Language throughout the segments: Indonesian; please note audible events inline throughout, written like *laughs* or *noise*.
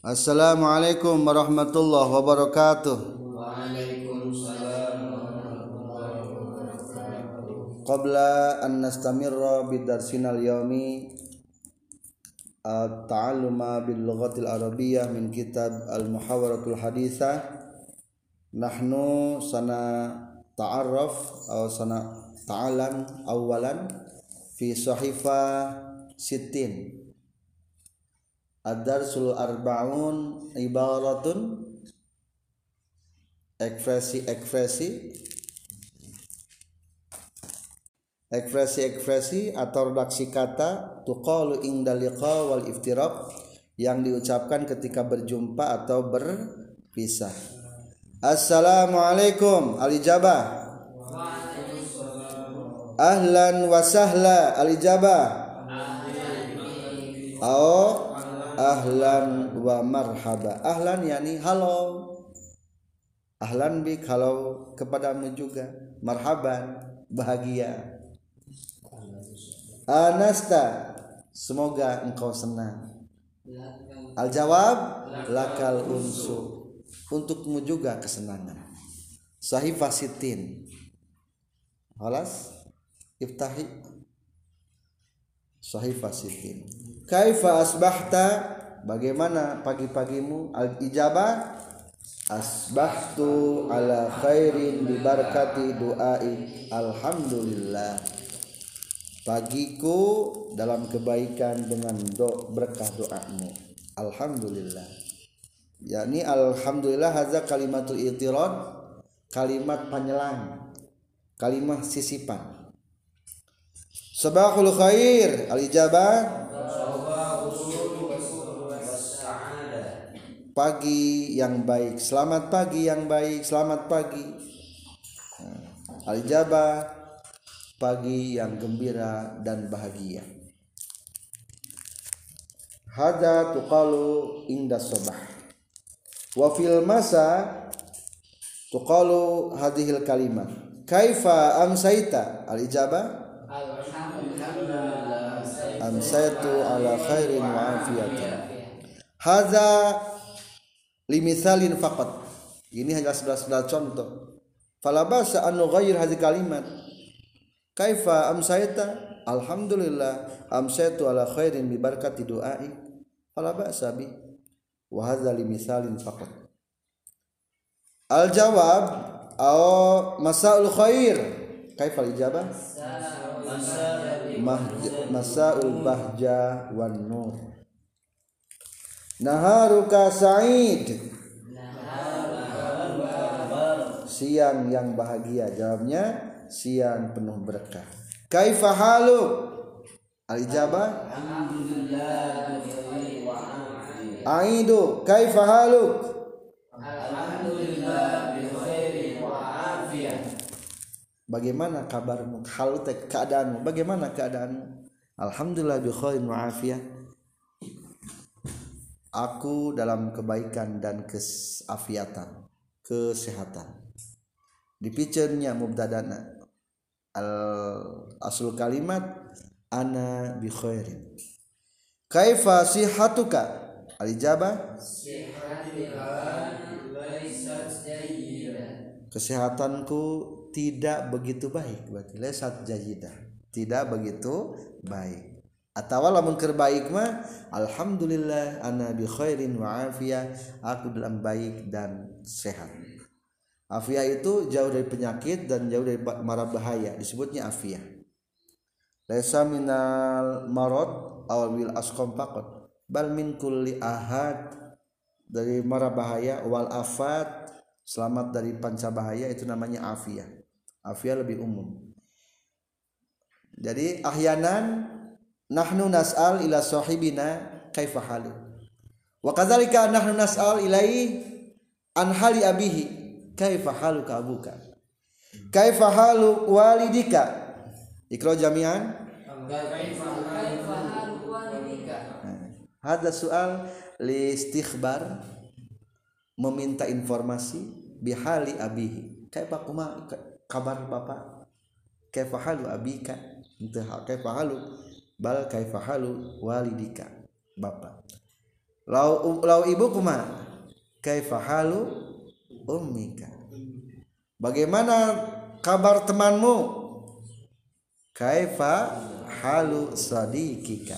Assalamualaikum warahmatullahi wabarakatuh. Waalaikumsalam warahmatullahi wabarakatuh. Qabla an nastamirra bidarsina al-yawmi at-ta'alluma bil lughatil arabiyyah min kitab al-muhawaratul hadithah nahnu sana ta'arraf aw sana ta'alam awalan fi sahifa sittin ad-darsul arba'un ibaratun ekspresi-ekspresi ekspresi-ekspresi atau redaksi kata tuqalu inda liqa wal iftiraq yang diucapkan ketika berjumpa atau berpisah. Assalamualaikum alijabah. Ahlan wa sahla alijabah. Au ahlan wa marhaba. Ahlan yani halo. Ahlan bik halo kepadamu juga. Marhaban bahagia. Anasta semoga engkau senang. Al jawab lakal unsu untukmu juga kesenangan. Sahih fasitin. Halas iftahi Sahih fasitin. Kaifa asbahta? Bagaimana pagi-pagimu? Al ijabah asbahtu ala khairin bi duai. Alhamdulillah. Pagiku dalam kebaikan dengan do berkah doamu. Alhamdulillah. Yakni alhamdulillah hadza kalimatul itirad kalimat penyelang kalimat sisipan. Sabahul khair al ijabah pagi yang baik. Selamat pagi yang baik selamat pagi. Al ijabah pagi yang gembira dan bahagia. Hada tuqalu inda sabah. Wa fil masa tuqalu hadhil kalimah. Kaifa amsaita? Al ijabah amsaitu ala khairin wa afiyatin hadza limithalin faqat. Ini hanya sebelas-belas contoh. Fala basa an nughayyir hadhihi kalimat. Kaifa amsaita alhamdulillah amsaitu ala khairin bi barakati du'ai. Fala ba'sa bi. Wa hadza limithalin faqat. Al jawab aw masaul khair. Kaifa al ijabah masaul bahja wan nur naharuka sa'id siang yang bahagia jawabnya siang penuh berkah kaifa haluk al ijabah aidu kaifa haluk Bagaimana kabarmu? Hal keadaanmu? Bagaimana keadaanmu? Alhamdulillah bi khairin wa afiyah. Aku dalam kebaikan dan kesafiatan, kesehatan. Dipicernya mubtadana. Al asul kalimat ana bi khairin. Kaifa sihatuka? Al ijabah Kesehatanku tidak begitu baik berarti lesat jayidah tidak begitu baik atau lamun keur mah alhamdulillah ana bi khairin wa afiyah. Aku dalam baik dan sehat. Afiyah itu jauh dari penyakit dan jauh dari mara bahaya. Disebutnya afiyah. Laisa minal marad aw bil asqam faqat bal min kulli ahad. Dari mara bahaya wal afat selamat dari panca bahaya itu namanya afiyah. Afiyah lebih umum. Jadi ahyanan nahnu nas'al ila sahibina kaifa halu. Wa kadzalika nahnu nas'al ilai an hali abihi. Kaifa haluka abuka? Kaifa halu walidika? Ikra jami'an. Hada soal li istikhbar meminta informasi bihali abihi. Kaifa kuma kabar bapak? Kaifa halu abika? Kaifa halu bal kaifa halu walidika bapak lau lau ibu kuma kaifa halu ummika. Bagaimana kabar temanmu? Kaifa halu sadiqika?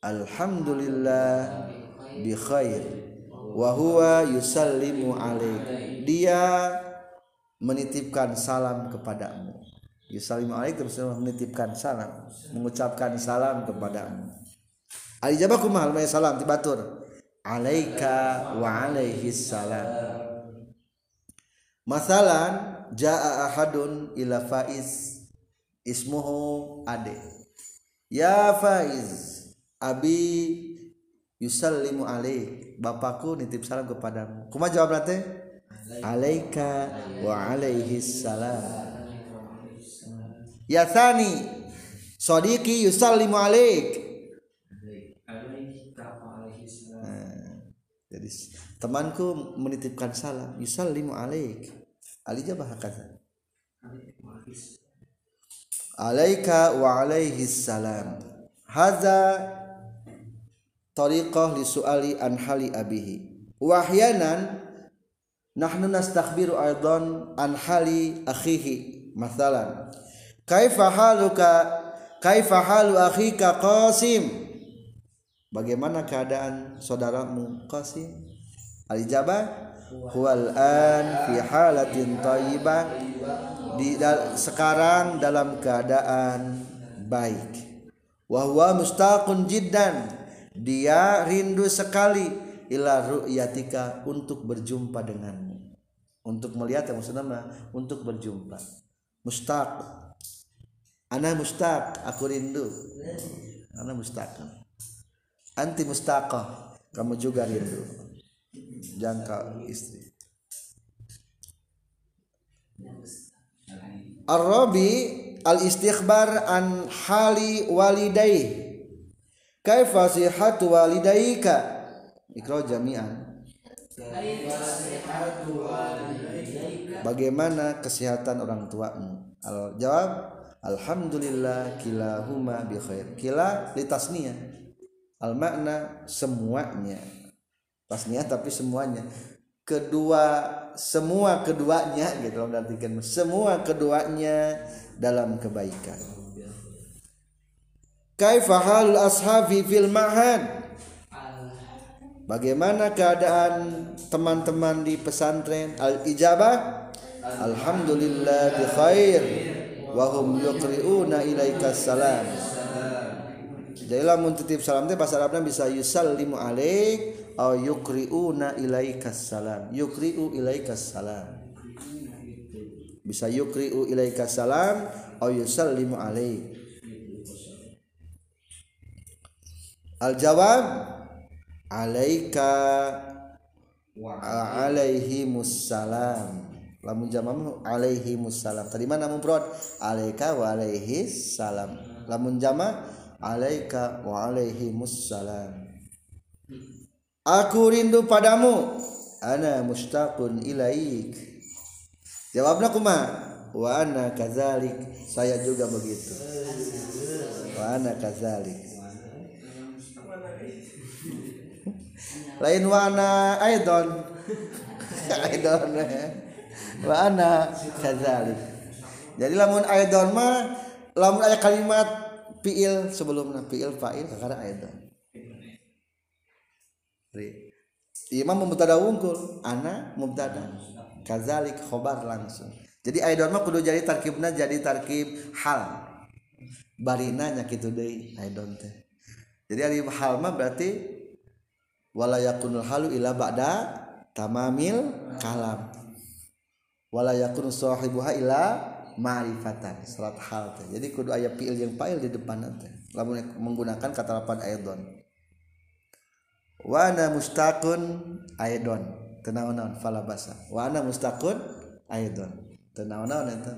Alhamdulillah bi khair. Wa huwa yusallimu alaik. Dia menitipkan salam kepadamu yusallimu alaik terus menitipkan salam mengucapkan salam kepadamu. Alijabah kumaha may salam tibatur alaika wa alaihi salam. Masalan jaa ahadun ila faiz. Ismuhu ade. Ya Faiz Abi yusallimu alaik bapakku nitip salam kepadamu. Kuma jawab nanti? Alaika wa alaihi salam ya Thani sodiki yusallimu alaik. Nah, jadi temanku menitipkan salam yusallimu alaik. Ali jabah kata? Alaika wa alaihi salam. Hadza tariqah li su'ali an hali abihi. Wa ahyanan nahnu nastakhbiru aidan an hali akhihi mathalan kaifa haluka kaifa halu akhika qasim? Bagaimana keadaan saudaramu qasim? Alijabah? Huwal an fi halatin thayyibah. Di sekarang dalam keadaan baik. Wahwa mustaqun jiddan. Dia rindu sekali. Ila ru'yatika untuk berjumpa denganmu. Untuk melihat yang maksudnya untuk berjumpa. Mustaq ana mustaq aku rindu ana mustaq anti mustaqah kamu juga rindu jangka istri Ar-Rabi al-istighbar an hali walidai. Kaifa sihhatu walidaika? Ikra jami'an. Bagaimana kesehatan orang tuamu? Al jawab Alhamdulillah kilahuma bi khair. Kila litasniyah. Al makna semuanya. Tasniyah tapi semuanya. Kedua semua keduanya gitu artikan semua keduanya dalam kebaikan kaifa hal ashabi fil mahad Bagaimana keadaan teman-teman di pesantren al ijabah Alhamdulillah bi khair wa hum yuqri'una ilaika salam. Jadi lamun titip salam teh bahasa Arabna bisa yusallimu alaik au yukriuna ilaikas salam. Yukriu ilaikas salam. Bisa yukriu ilaikas salam au yusallimu alaik al jawab alaika wa alaihi musallam lamun jama alaihi musallam tadi mana mufrad alaika wa alaihi salam lamun jama alaika wa alaihi musallam Aku rindu padamu. Ana mustaqun ilaik. Jawabnya kuma. Wa ana kazalik. Saya juga begitu. Wa ana kazalik. Lain wa ana aidon. *laughs* aidon. Wa ana kazalik. Jadi lamun aidon mah lamun ada kalimat fiil sebelumnya fiil fa'il karena aidon. Imam mubtada wungkul ana mubtada kazalik khobar langsung. Jadi aidon mah kudu jadi tarkibna jadi tarkib hal. Barina nya kitu deui aidon teh. Jadi ari hal mah berarti wala yakunul halu ila ba'da tamamil kalam wala yakun sahibuha ila ma'rifatan. Salat hal teh. Jadi kudu aya fiil yang fa'il di depan teh lamun menggunakan kata lapan aidon wana mustaqun aidon tenaon-naon fala basa. Wana mustaqun aidon tenaon-naon eta?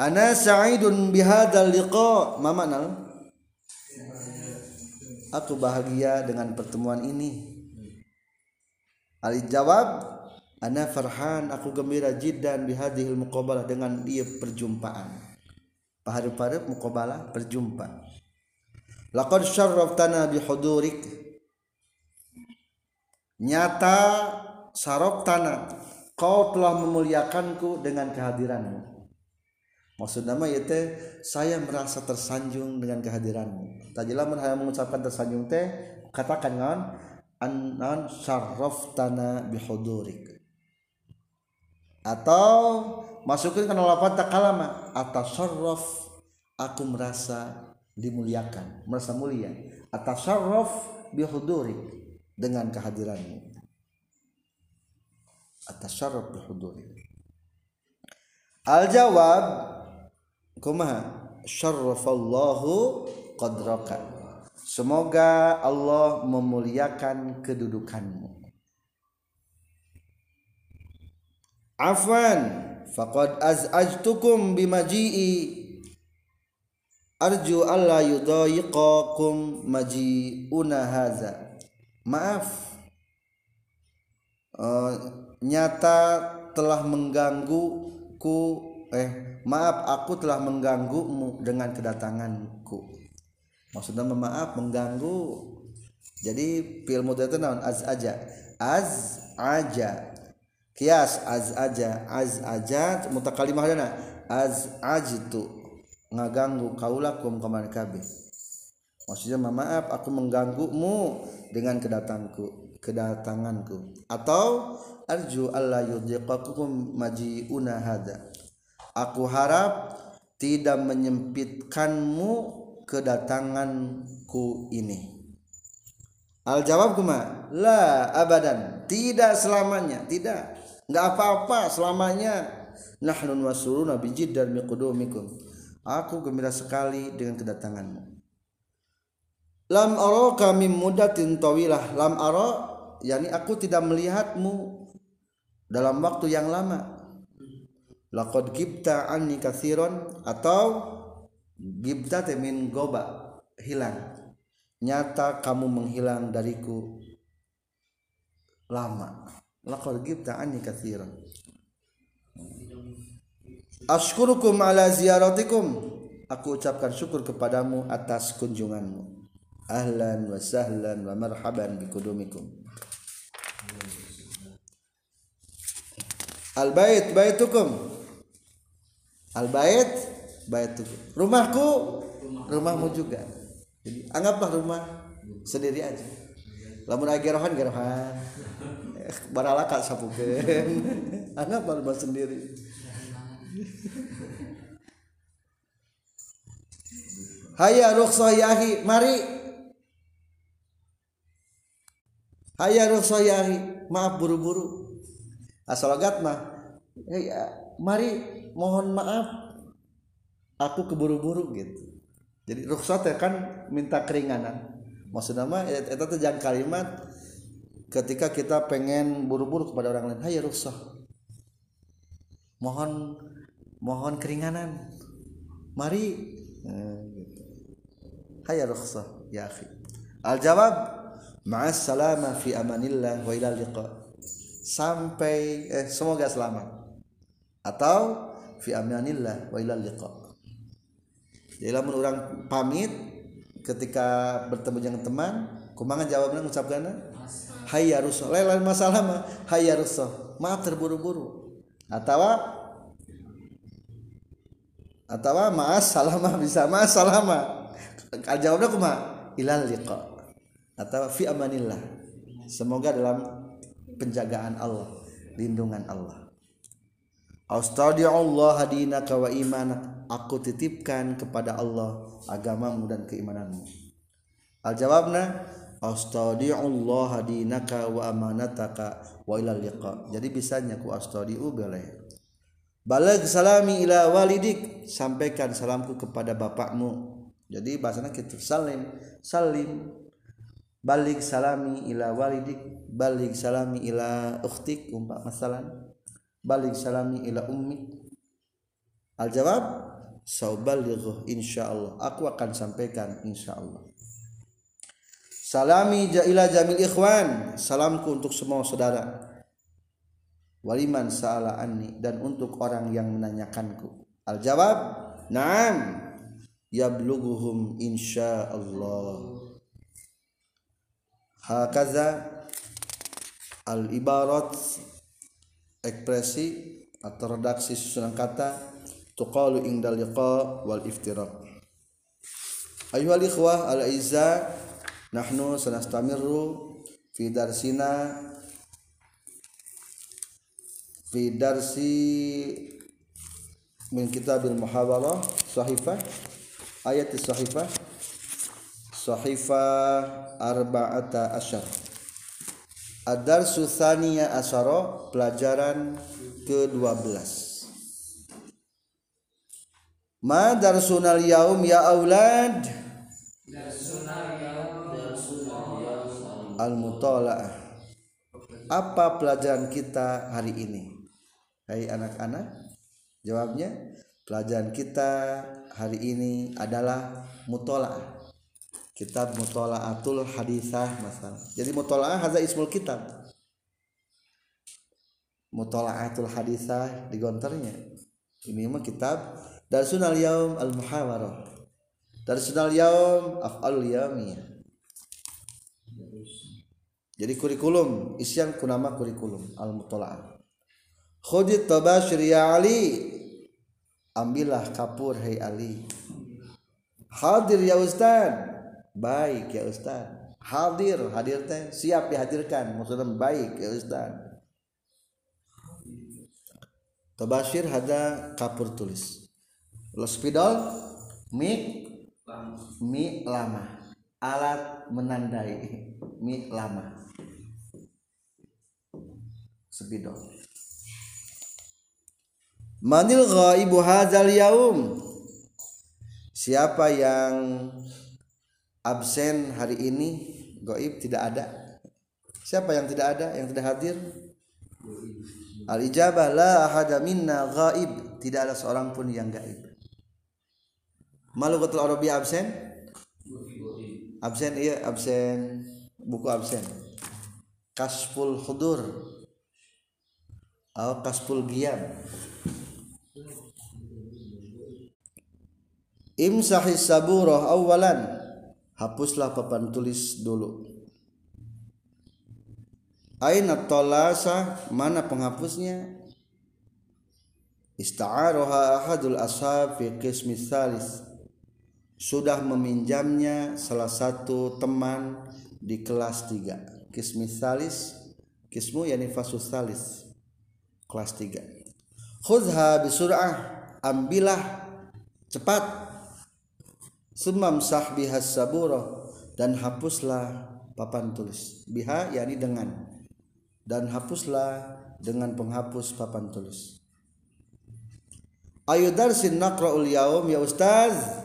Ana sa'idun bihadzal liqa. Ma makna aku bahagia dengan pertemuan ini Ali jawab ana farhan aku gembira jiddan bihadhil muqabalah dengan dia perjumpaan. Paharu-parup muqabala berjumpa laqad syarraftana bihudurik nyata sarok tanah kau telah memuliakanku dengan kehadiranmu. Maksud nama itu saya merasa tersanjung dengan kehadiranmu. Lamun hayang mengucapkan tersanjung teh katakan kan an syarraftana bihudurik. Atau masukin ke lapan takalama atasarraf aku merasa dimuliakan merasa mulia. Atasarraf bihudurik dengan kehadiranmu. Atasarraf bihudurik. Al jawab kumaha? Syarrafallahu qadraka semoga Allah memuliakan kedudukanmu. Afwan faqad az'ajtukum bimaji'i. Arju alla yudayiqakum maji'una haza. Maaf. Uh, nyata telah mengganggu ku eh maaf aku telah mengganggumu dengan kedatanganku maksudnya maaf mengganggu. Jadi fil mudhari naon? Az aja. Az aja. Kias az aja. Az aja mutakalimah dana. Az ajitu ngaganggu kaulakum kaman kabeh maksudnya maaf aku mengganggumu dengan kedatangku kedatanganku. Atau arju alla yudhiqakum maji'una hada. Aku harap tidak menyempitkanmu kedatanganku ini. Al jawab kuma la abadan tidak selamanya tidak nggak apa-apa selamanya. Nahnu wasuruna bijiddan miqudumikum. Aku gembira sekali dengan kedatanganmu. Lam ara kami mudatin tawilah. Lam ara yakni aku tidak melihatmu dalam waktu yang lama. Laqad gibta anni katsiran atau gibta min goba hilang. Nyata kamu menghilang dariku lama. Laqad gibta anni katsiran Ashkurukum ala ziyaratikum. Aku ucapkan syukur kepadamu atas kunjunganmu. Ahlan wa sahlan wa marhaban bikudumikum Al-bait baitukum. Al-bait baitukum Rumahku rumahmu juga. Jadi anggaplah rumah sendiri aja. Lamun aya gerohan gerohan. *laughs* Baralaka sapukeun *laughs* Anggaplah rumah sendiri. *laughs* Hayya rukhsah yahi mari. Hayya rukhsah yahi maaf buru-buru. Asalogat mah. Hey, mari mohon maaf aku keburu-buru gitu. Jadi rukhsah teh kan minta keringanan. Maksudnya mah teh jangan kalimat ketika kita pengen buru-buru kepada orang lain hayya rukhsah. Mohon mohon keringanan. Mari nah, gitu. hayya rukhsah. Ya akhi. Al jawab ma'as salama fi amanillah wa ila liqa. Sampai eh, semoga selamat. Atau fi amanillah wa ila liqa jadi lamun orang pamit ketika bertemu dengan teman kumangan jawabnya mengucapkan hayya rukhsah lain masalah mah hayya rukhsah maaf terburu-buru. Atau atau maas salama bisa maas salama jawabnya kuma ilal liqa. Atau fi amanillah. Semoga dalam penjagaan Allah lindungan Allah. Austadi Allah hadinaka wa imanak aku titipkan kepada Allah agamamu dan keimananmu. Al jawabna Austadi Allah hadinaka wa amanataka wa ilal liqa. Jadi bisanya ku astadiu boleh Balag salami ila walidik. Sampaikan salamku kepada bapakmu. Jadi bahasanya gitu salim salim. Balik salami ila walidik. Balik salami ila ukhtik. Umpak masalan. Balik salami ila ummik al jawab saubalighu insyaallah. Aku akan sampaikan insyaallah. Salami ila jamil ikhwan. Salamku untuk semua saudara. Waliman sa'ala anni. Dan untuk orang yang menanyakanku. Al jawab Naam. Yablughuhum insyaallah. Hakaza al ibarat ekspresi atau redaksi susunan kata tuqalu indal liqa wal iftiraq. Ayuhal ikhwah al izza nahnu sanastamiru fi darsina fi darsi min kitabil muhawarah sahifah ayat sahifah sahifah arba'ata asyar Ad-darsu thaniya asyara pelajaran ke-12 Ma darsunal yaum ya aulad Al-mutala'ah Apa pelajaran kita hari ini? Hai anak-anak Jawabnya, pelajaran kita hari ini adalah mutola'ah. Kitab Mutola'atul Hadisah masalah. Jadi mutola'ah hadza ismul kitab. Mutola'atul Hadisah digontarnya. Ini mah kitab Darsunal Yaum Al-Muhawarah. Darsunal Yaum Af'alul Yaumiyah. Jadi kurikulum, isian kunama kurikulum al-mutola'ah. Khudit tabashir ya Ali. Ambillah kapur hai Ali. Hadir ya Ustaz. Baik ya Ustaz. Hadir, hadir teh. Siap dihadirkan. Maksudnya baik ya Ustaz. Tabashir ada kapur tulis Lo spidol Mi Mi lama Alat menandai Mi lama Spidol Manil ghaibu hadzal yaum? Siapa yang absen hari ini? Gaib tidak ada. Siapa yang tidak ada, yang tidak hadir? Al ijabah la ahada minna ghaib. Tidak ada seorang pun yang gaib. Malukatul Arabia absen? Absen iya, absen. Buku absen. Kasful Hudur. Atau Kasful Giyam. Imsahis saburah awalan. Hapuslah papan tulis dulu. Aina tolasa? Mana penghapusnya? Ista'aroha ahadul ashab fi qismi salis sudah meminjamnya salah satu teman di kelas 3 kismi salis kismu yani fasus salis kelas 3 khudha bisur'ah ambillah cepat. Sumam sah biha sabura dan hapuslah papan tulis. Biha yakni dengan dan hapuslah dengan penghapus papan tulis. Ayu darsin naqra'ul yaum ya ustaz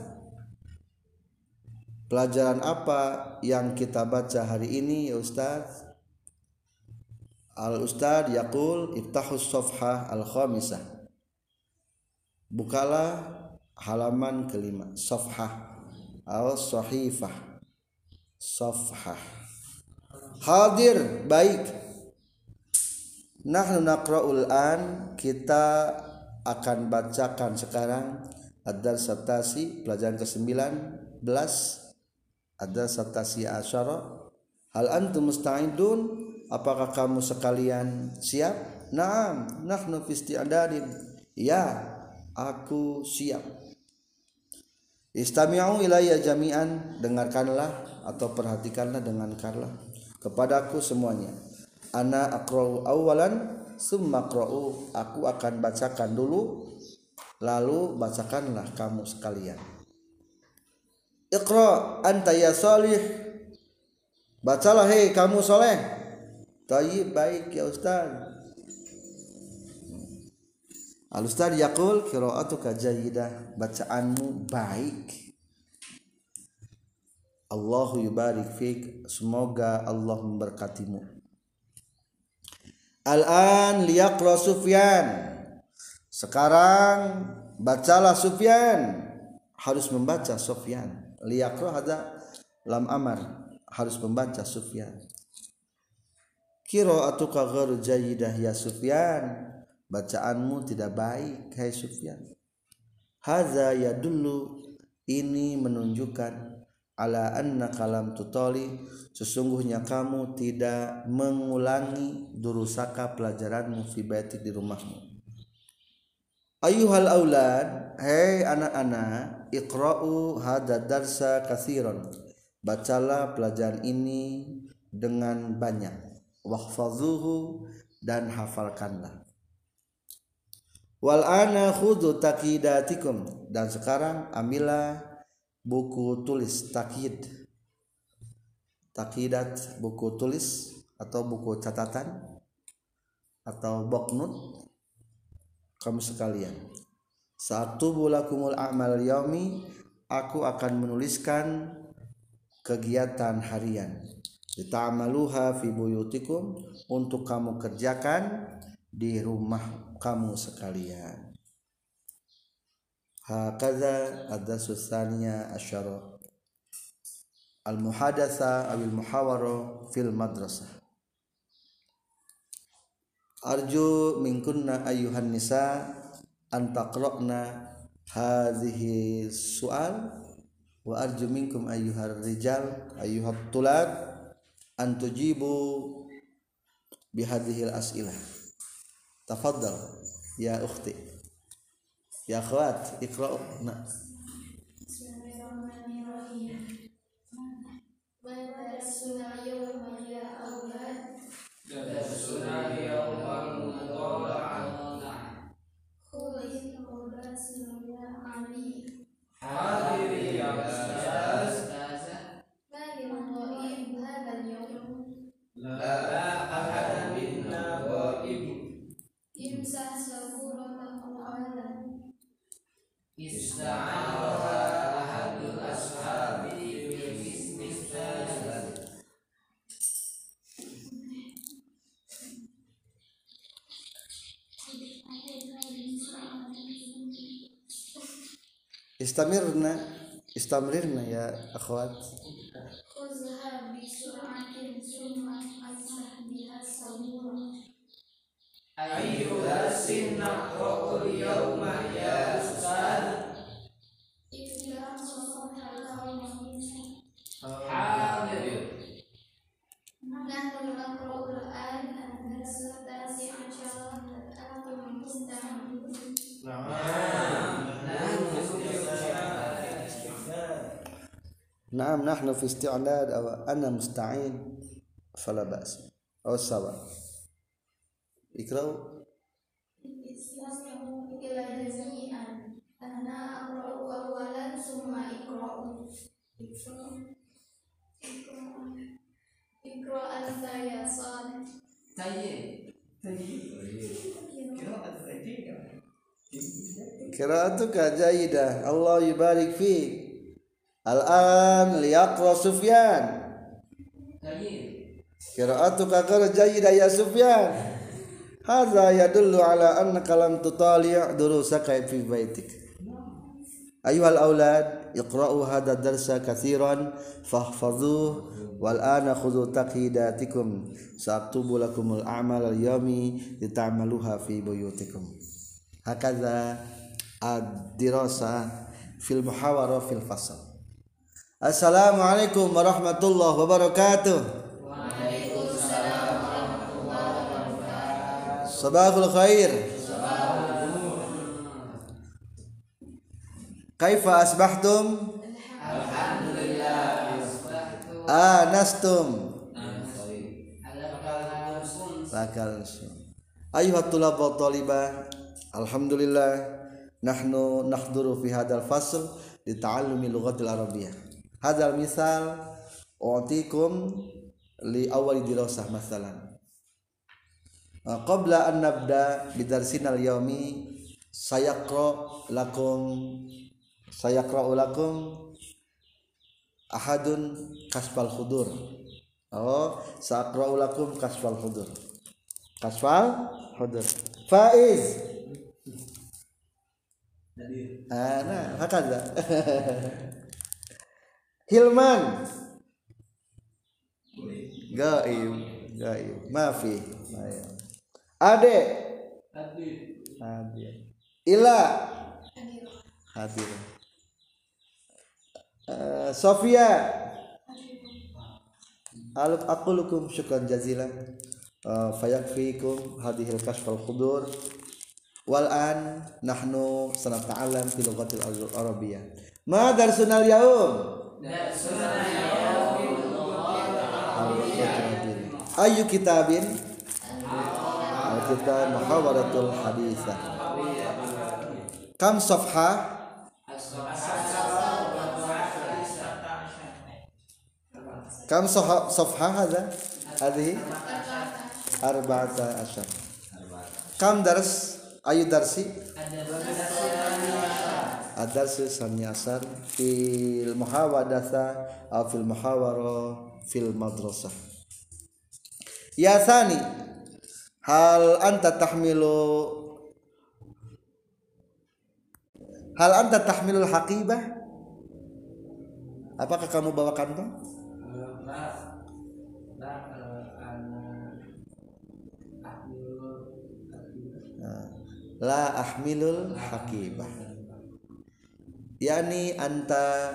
pelajaran apa yang kita baca hari ini ya ustaz? Al ustaz yaqul iftahus safhah al khamisah bukalah halaman kelima. Safhah. Al sahifah. Safhah. Hadir baik. Nahnu naqra'ul an kita akan bacakan sekarang ada satasi pelajaran ke-19 ada satasi asyara hal antum musta'idun? Apakah kamu sekalian siap? Na'am nahnu fi isti'dadin. Ya aku siap. Istami'u ilayya jami'an. Dengarkanlah atau perhatikanlah dengarkanlah kepadaku semuanya. Ana aqra'u awalan summa aqra'u. Aku akan bacakan dulu lalu bacakanlah kamu sekalian. Iqra anta ya salih. Bacalah hei kamu soleh. Tayyib baik ya Ustaz. Al Ustaz yaqul qira'atuka jayyidah, bacaanmu baik. Allahu yubarik fik, semoga Allah memberkatimu. Al-an liyaqra Sufyan. Sekarang bacalah Sufyan. Harus membaca Sufyan. Liyaqra ada lam amar, harus membaca Sufyan. Qira'atuka ghairu jayyidah ya Sufyan. Bacaanmu tidak baik hai Sufyan. Haza ya dulu ini menunjukkan ala anna kalam tutoli sesungguhnya kamu tidak mengulangi durusaka pelajaranmu fi di rumahmu. Ayuhal aulad, hei anak-anak, iqra'u hadza darsa katsiran. Bacalah pelajaran ini dengan banyak. Wahfazuhu dan hafalkanlah. Wal ana khudhu dan sekarang ambillah buku tulis takid. Takidat buku tulis atau buku catatan atau boknut kamu sekalian satu bulakumul amal yaumi aku akan menuliskan kegiatan harian. Ditamaluha fi buyutikum untuk kamu kerjakan di rumah kamu sekalian. Hakaza ada susania asyara. Al muhadatsa awil muhawara fil madrasah. Arju minkunna ayuhan nisa an taqra'na hadhihi su'al wa arju minkum ayyuhar rijal ayyuhat tulab an tujibu bi hadhihi al-as'ilah tafaddal ya ukhti. Ya akhwat iqra'na حاضر يا أستاذ ما لمن هذا اليوم؟ لا أحد منا غائب امسح سبورة القرآن استعان Истамирна, истамрирна я, ахват. isti'dad aw ana musta'in fala ba's aw sawa ikra'u islasmu ila jazmi'an Allah yubarik fiik الآن ليقرأ سفيان. قراءتك غير جيدة يا سفيان. هذا يدل على أنك لم تطالع دروسك في بيتك. أيها الأولاد اقرأوا هذا الدرس كثيرا فاحفظوه والآن خذوا تقييداتكم. سأكتب لكم الأعمال اليومي لتعملوها في بيوتكم. هكذا الدراسة في المحاورة في الفصل. Assalamualaikum warahmatullahi wabarakatuh. Sabahul khair. Kaifa asbahtum? Alhamdulillah asbahtum. Anastum. Lakalsum. Ayuhat tulab wa. Alhamdulillah nahnu nahduru fi hadal fasl li ta'allumi lughatil arabiyyah. Hadal misal U'tikum Li awali dirasah masalan. Qabla an nabda Bidarsinal yaumi Sayakra lakum Sayakra lakum Ahadun kasfal khudur Oh Sakra lakum kasfal khudur Kasfal khudur Faiz. Ana hakadha *laughs* Hilman. Gaib Gaib. Mafi. Ade. Ade Ila. Hadir. Eh, Sofia. Aluk aqulukum syukran jazilan. Uh, fayakfikum hadhil kashfal qudur. Wal an nahnu sanata'allam fi lughatil arabiyyah ma darsunal yaum ayu kitabin kita muhawaratul hadithah kam safha kam safha safha hadha hadhihi arba'ata asyar kam dars ayu darsi hadarsu samyasan fil muhawadasa atau fil muhawaro fil madrasah. Ya sani hal anta tahmilu hal anta tahmilul haqibah? Apakah kamu bawa kantong nah, la ahmilul haqibah. Yani anta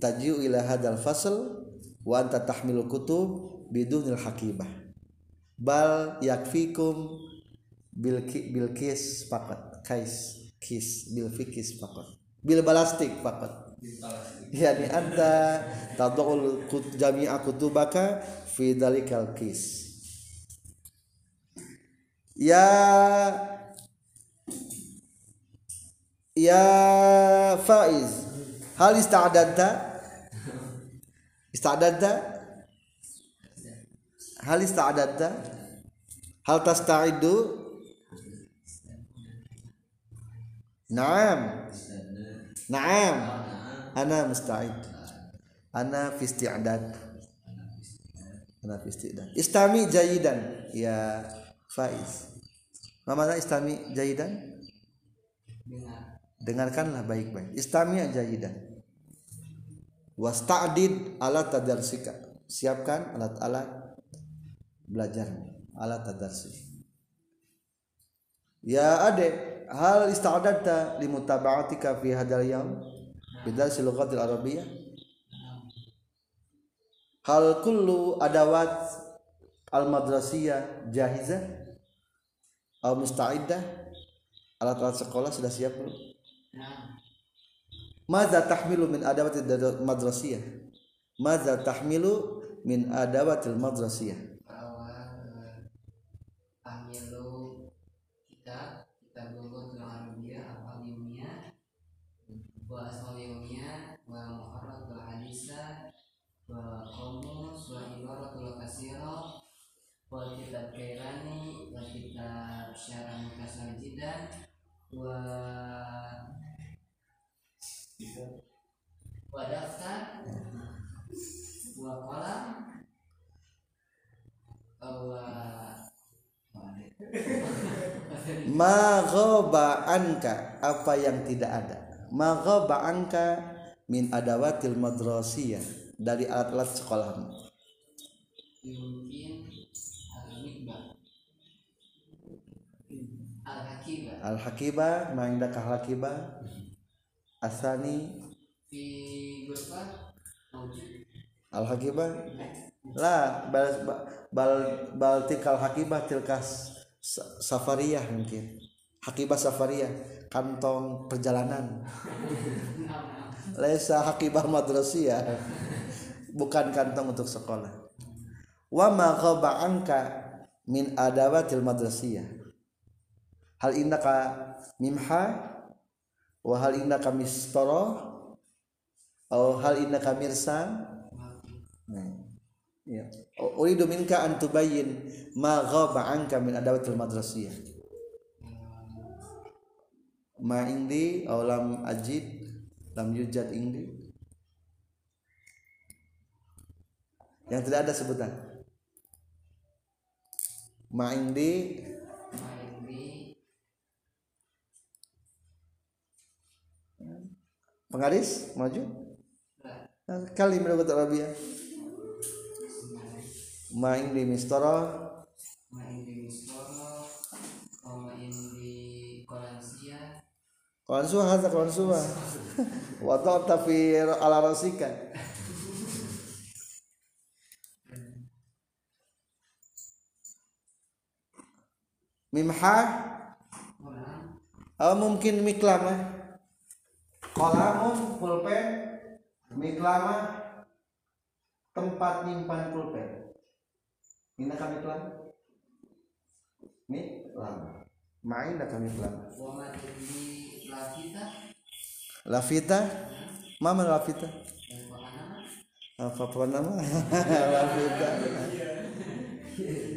tajiu ila hadal fasl wa anta tahmilu kutub bidunil hakibah. Bal yakfikum bil bil kis faqat. Kais kis bil fikis faqat. Bil balastik faqat. Yani anta tadul kut jami'a kutubaka fi dalikal kis. Ya Ya Faiz, hal ista'dadta? Ista'dadta? Hal ista'dadta? Hal tasta'iddu? Naam. Naam. Ana musta'id. Ana fi isti'dad. Ana fi isti'dad. Istami jayidan ya Faiz. Ma mana istami jayidan? Dengarkanlah baik-baik. Istami' jayidan wasta'did alat tadarsika siapkan alat-alat belajar. Alat tadarsi ya ade hal ista'dadta limutaba'atika fi hadal yawm? Bidarsi lughatil arabiyyah hal kullu adawat al madrasiyah jahizah? Atau musta'iddah? Alat-alat sekolah sudah siap belum Maza tahmilu min adawatil madrasiyah. Maza tahmilu min adawatil madrasiyah. Bahwa Ahmilu kita kita gugur dalam Arabia apa yumia wa asal yumia wa muharratul hadisa wa qomus wa ibaratul kasiro wa kitab kairani wa kitab syarah mukasar jidan wa wa daftar. Kolam. Wa Ma ghaba anka apa yang tidak ada? Ma ghaba anka min adawatil madrasiyah dari alat-alat sekolahmu. Mungkin al-hakibah Al-Hakibah ma indaka al-Hakibah Asani. Fi ghurfah mawjud. Al-Hakibah La bal bal, tikal Hakibah tilkas sa- safariyah mungkin. Hakibah safariyah kantong perjalanan. Laisa Hakibah madrasiyah. Bukan kantong untuk sekolah. Wa ma anka min adawatil madrasiyah hal innaka mimha wa hal innaka mistara atau hal innaka mirsan. Nah ya uridu minka an tubayyin ma ghaba anka min adawatil madrasiyah. Ma indi aw lam ajid lam yujad indi. Yang tidak ada sebutan. Ma indi penggaris maju. Kali menurut Arabia ma indi mistara Ma'indi Mistoro. Wa ma'indi Kolansia. Hasa kawan suah waktu tapi ala rasika mimha? Oh mungkin miklama kolamun pulpen miklama tempat nyimpan pulpen. Ini kami kelam miklama. Main dah kami di lafita lafita mama lafita apa? Nama lafita *laughs*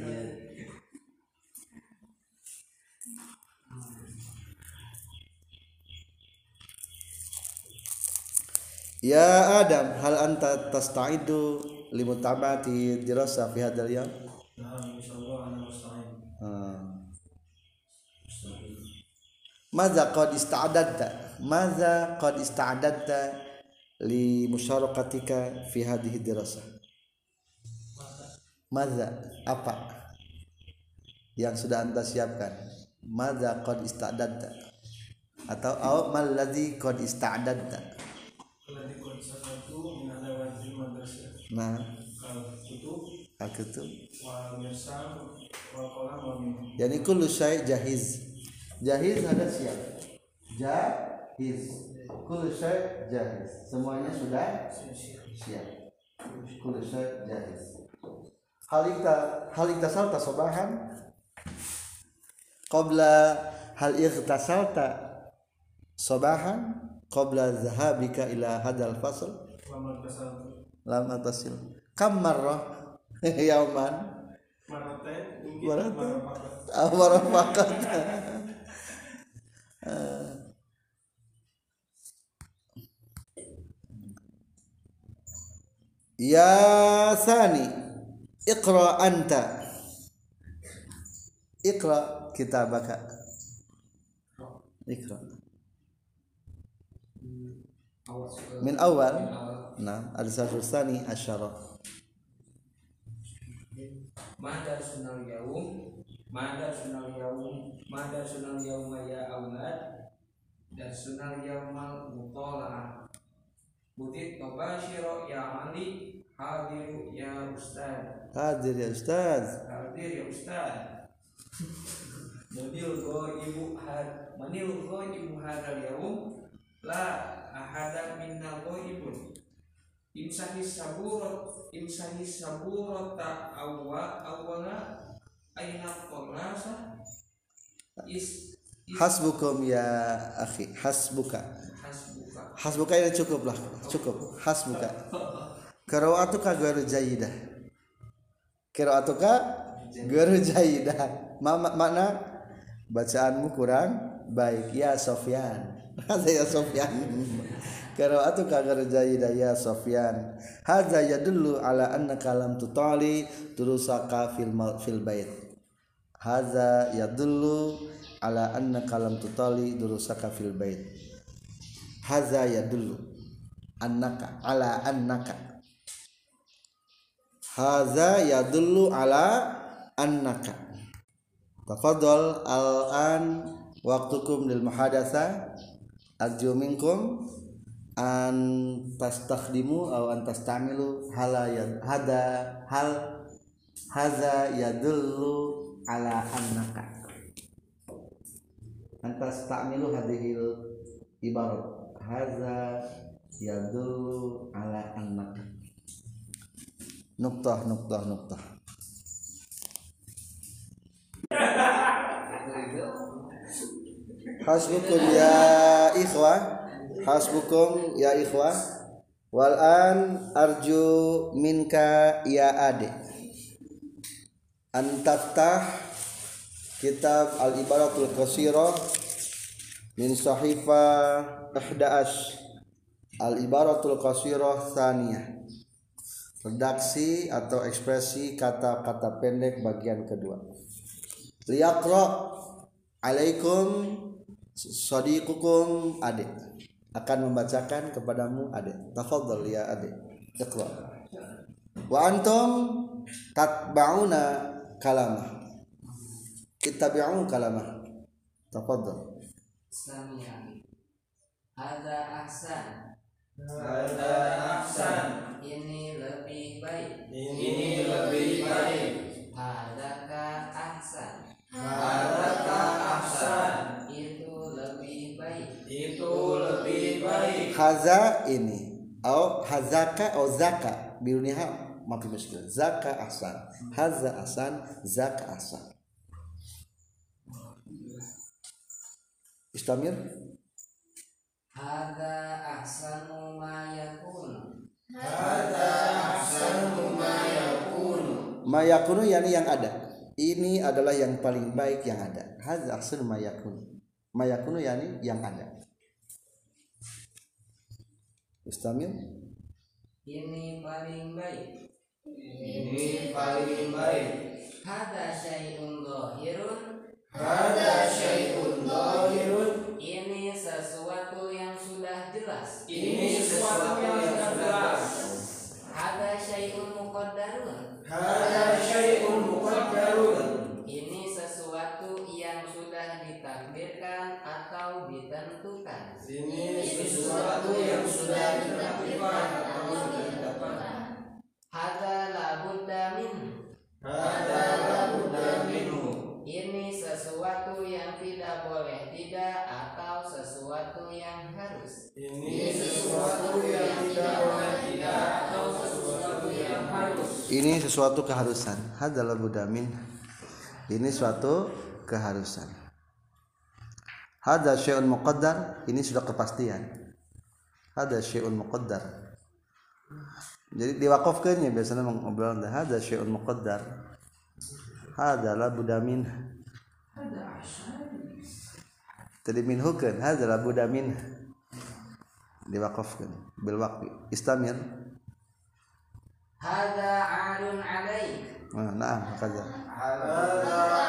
Ya Adam, hal anta tasta'idu limutamati dirasa fi hadzal yam? Maza qad ista'dadta? Maza qad ista'dadta li musyarakatika fi hadhihi dirasa? Maza apa yang sudah Anda siapkan? Maza qad ista'dadta? Atau au mal ladzi qad ista'dadta? nah. Al-kutub Jadi kullu syai jahiz. Jahiz ada siap? Jahiz. Kullu syai jahiz. Semuanya sudah siap. Kullu syai jahiz. Halita halita salta sobahan? Qabla hal ikhtasalta sobahan? Qabla zahabika ila hadal fasl? Wa lam atasil. Kam marrah. *laughs* Yauman. Marratan marratan ah, *laughs* eh. Ya Sani Iqra anta. Iqra kitabaka. Iqra awas ke Min awal min awal Nah ada satu Sani asyara Mada sunal yaum Mada sunal yaum Mada sunal yauma ya aulad Dan sunal yaumal mutola'ah Butit tobashiro ya Ali Hadiru ya Ustaz Hadir ya Ustaz Hadir ya Ustaz Manil go ibu had Manil go ibu hadal yaum La ahada minna go ibun Imsahis saburot Imsahis saburot ta awwa awwala Aina kolasa Is is Hasbukum ya akhi Hasbuka. Hasbuka. Hasbuka ini cukup lah Cukup. Hasbuka. Qiraatuka ghairu jayidah. Qiraatuka ghairu jayidah. Ma ma- makna bacaanmu kurang baik. Ya Sofyan *laughs* Hadza ya Sofyan Qiraatuka ghairu jayidah ya Sofyan. Hadza yadullu ala annaka lam tutali durusaka fil fil bait. Hadza yadullu ala annaka lam tutali durusaka fil bait. Hadza yadullu annaka ala annaka. Hadza yadullu ala annaka. Tafadhal al-an waqtukum lil muhadatsa arju minkum an tastakhdimu aw an tastamilu hala ya hada hal hadza yadullu ala annaka. An tastamilu hadhil ibarat hadza yadullu ala annaka. Nuktah nuktah nuktah *laughs* hasbukum ya ikhwah. Hasbukum ya ikhwah. Wal an arju minka ya ade. An taftah kitab al ibaratul qasirah min sahifa 11 al ibaratul qasirah thaniyah redaksi atau ekspresi kata-kata pendek bagian kedua. Liyaqra alaikum sadiqukum adik. Akan membacakan kepadamu adik. Tafadhal ya adik. Iqra. Wa antum tatba'una kalamah. Ittabi'u kalamah. Tafadhal. Islamiyah Hada ahsan. Hada ahsan. Ini lebih baik. Ini lebih baik. Hadaka ahsan Hadaka ahsan. Itu lebih baik. Itu lebih baik. Haza ini. Au hazaka au zaka. Biruniha mafi muskil. Zaka ahsan. Haza ahsan zaka ahsan. Istamir? Hada ahsanu ma yakunu mayakunu yani yang ada ini adalah yang paling baik yang ada. Haza ahsan mayakunu mayakunu yani yang ada. Istamir Ini paling baik. Ini paling baik. Hada syai'un zahirun Hada syai'un zahirun Ini sesuatu yang sudah jelas. Ini sesuatu yang sudah jelas. Hada syai'un muqaddarun. Hada syai'un Ini sesuatu yang sudah ditakdirkan atau didapatkan. Hada labudda min Hada labudda minhu Ini sesuatu yang tidak boleh tidak atau sesuatu yang harus. Ini sesuatu yang tidak boleh tidak atau sesuatu yang harus. Ini sesuatu keharusan. Hadalah budamin ini suatu keharusan hada syai'un muqaddar. Ini sudah kepastian. Hada syai'un muqaddar. Jadi diwakafkannya biasanya mengobrol hada syai'un muqaddar. Hada la budamin tadi minhu kan hada la budamin diwakafkan bil waqfi. Istamir. Hada arun alaik nah, nah kaza Hada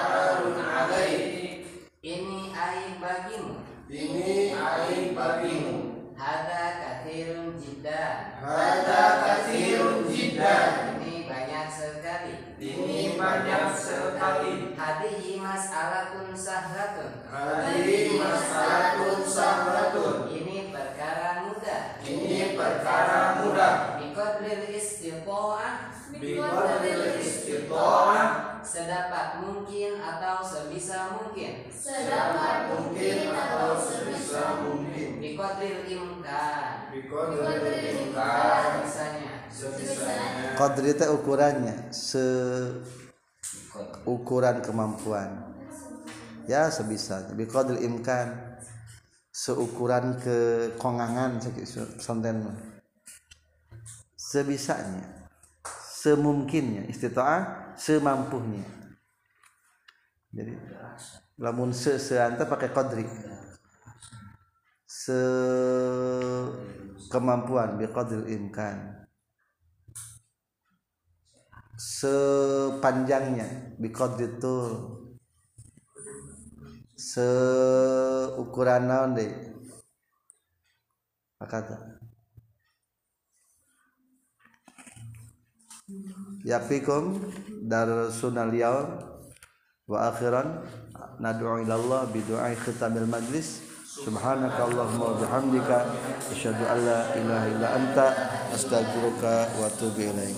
harun alaik Ini aib bagimu. Ini aib bagimu. Hada kathirun jiddan Hada kathirun jiddan Ini banyak sekali. Ini banyak sekali. Hadihi mas'alatun sahlatun Hadihi masalatun sahlatun Ini perkara mudah. Ini perkara mudah. Biqadril istita'ah Biqadril istita'ah Sedapat mungkin atau sebisa mungkin? Sedapat Mungkin atau sebisa mungkin. Biqadril imkan. Biqadril imkan. Sebisanya. Sebisanya. Qadri itu ukurannya se ukuran kemampuan. Ya sebisa. Bi qadri imkan. Seukuran kekongangan sonten mah. sebisanya semungkinnya istita'ah semampunya jadi lamun se seanta pakai qadri. Se kemampuan bi qadri imkan. Sepanjangnya biqadri tul seukuran naon apa kata yafikum darsunal yaum wa akhiran. Nad'u ila Allah bi du'ai khitamil majlis. Subhanaka allahumma wa bihamdika asyhadu an la ilaha illa anta astaghfiruka wa atubu ilaik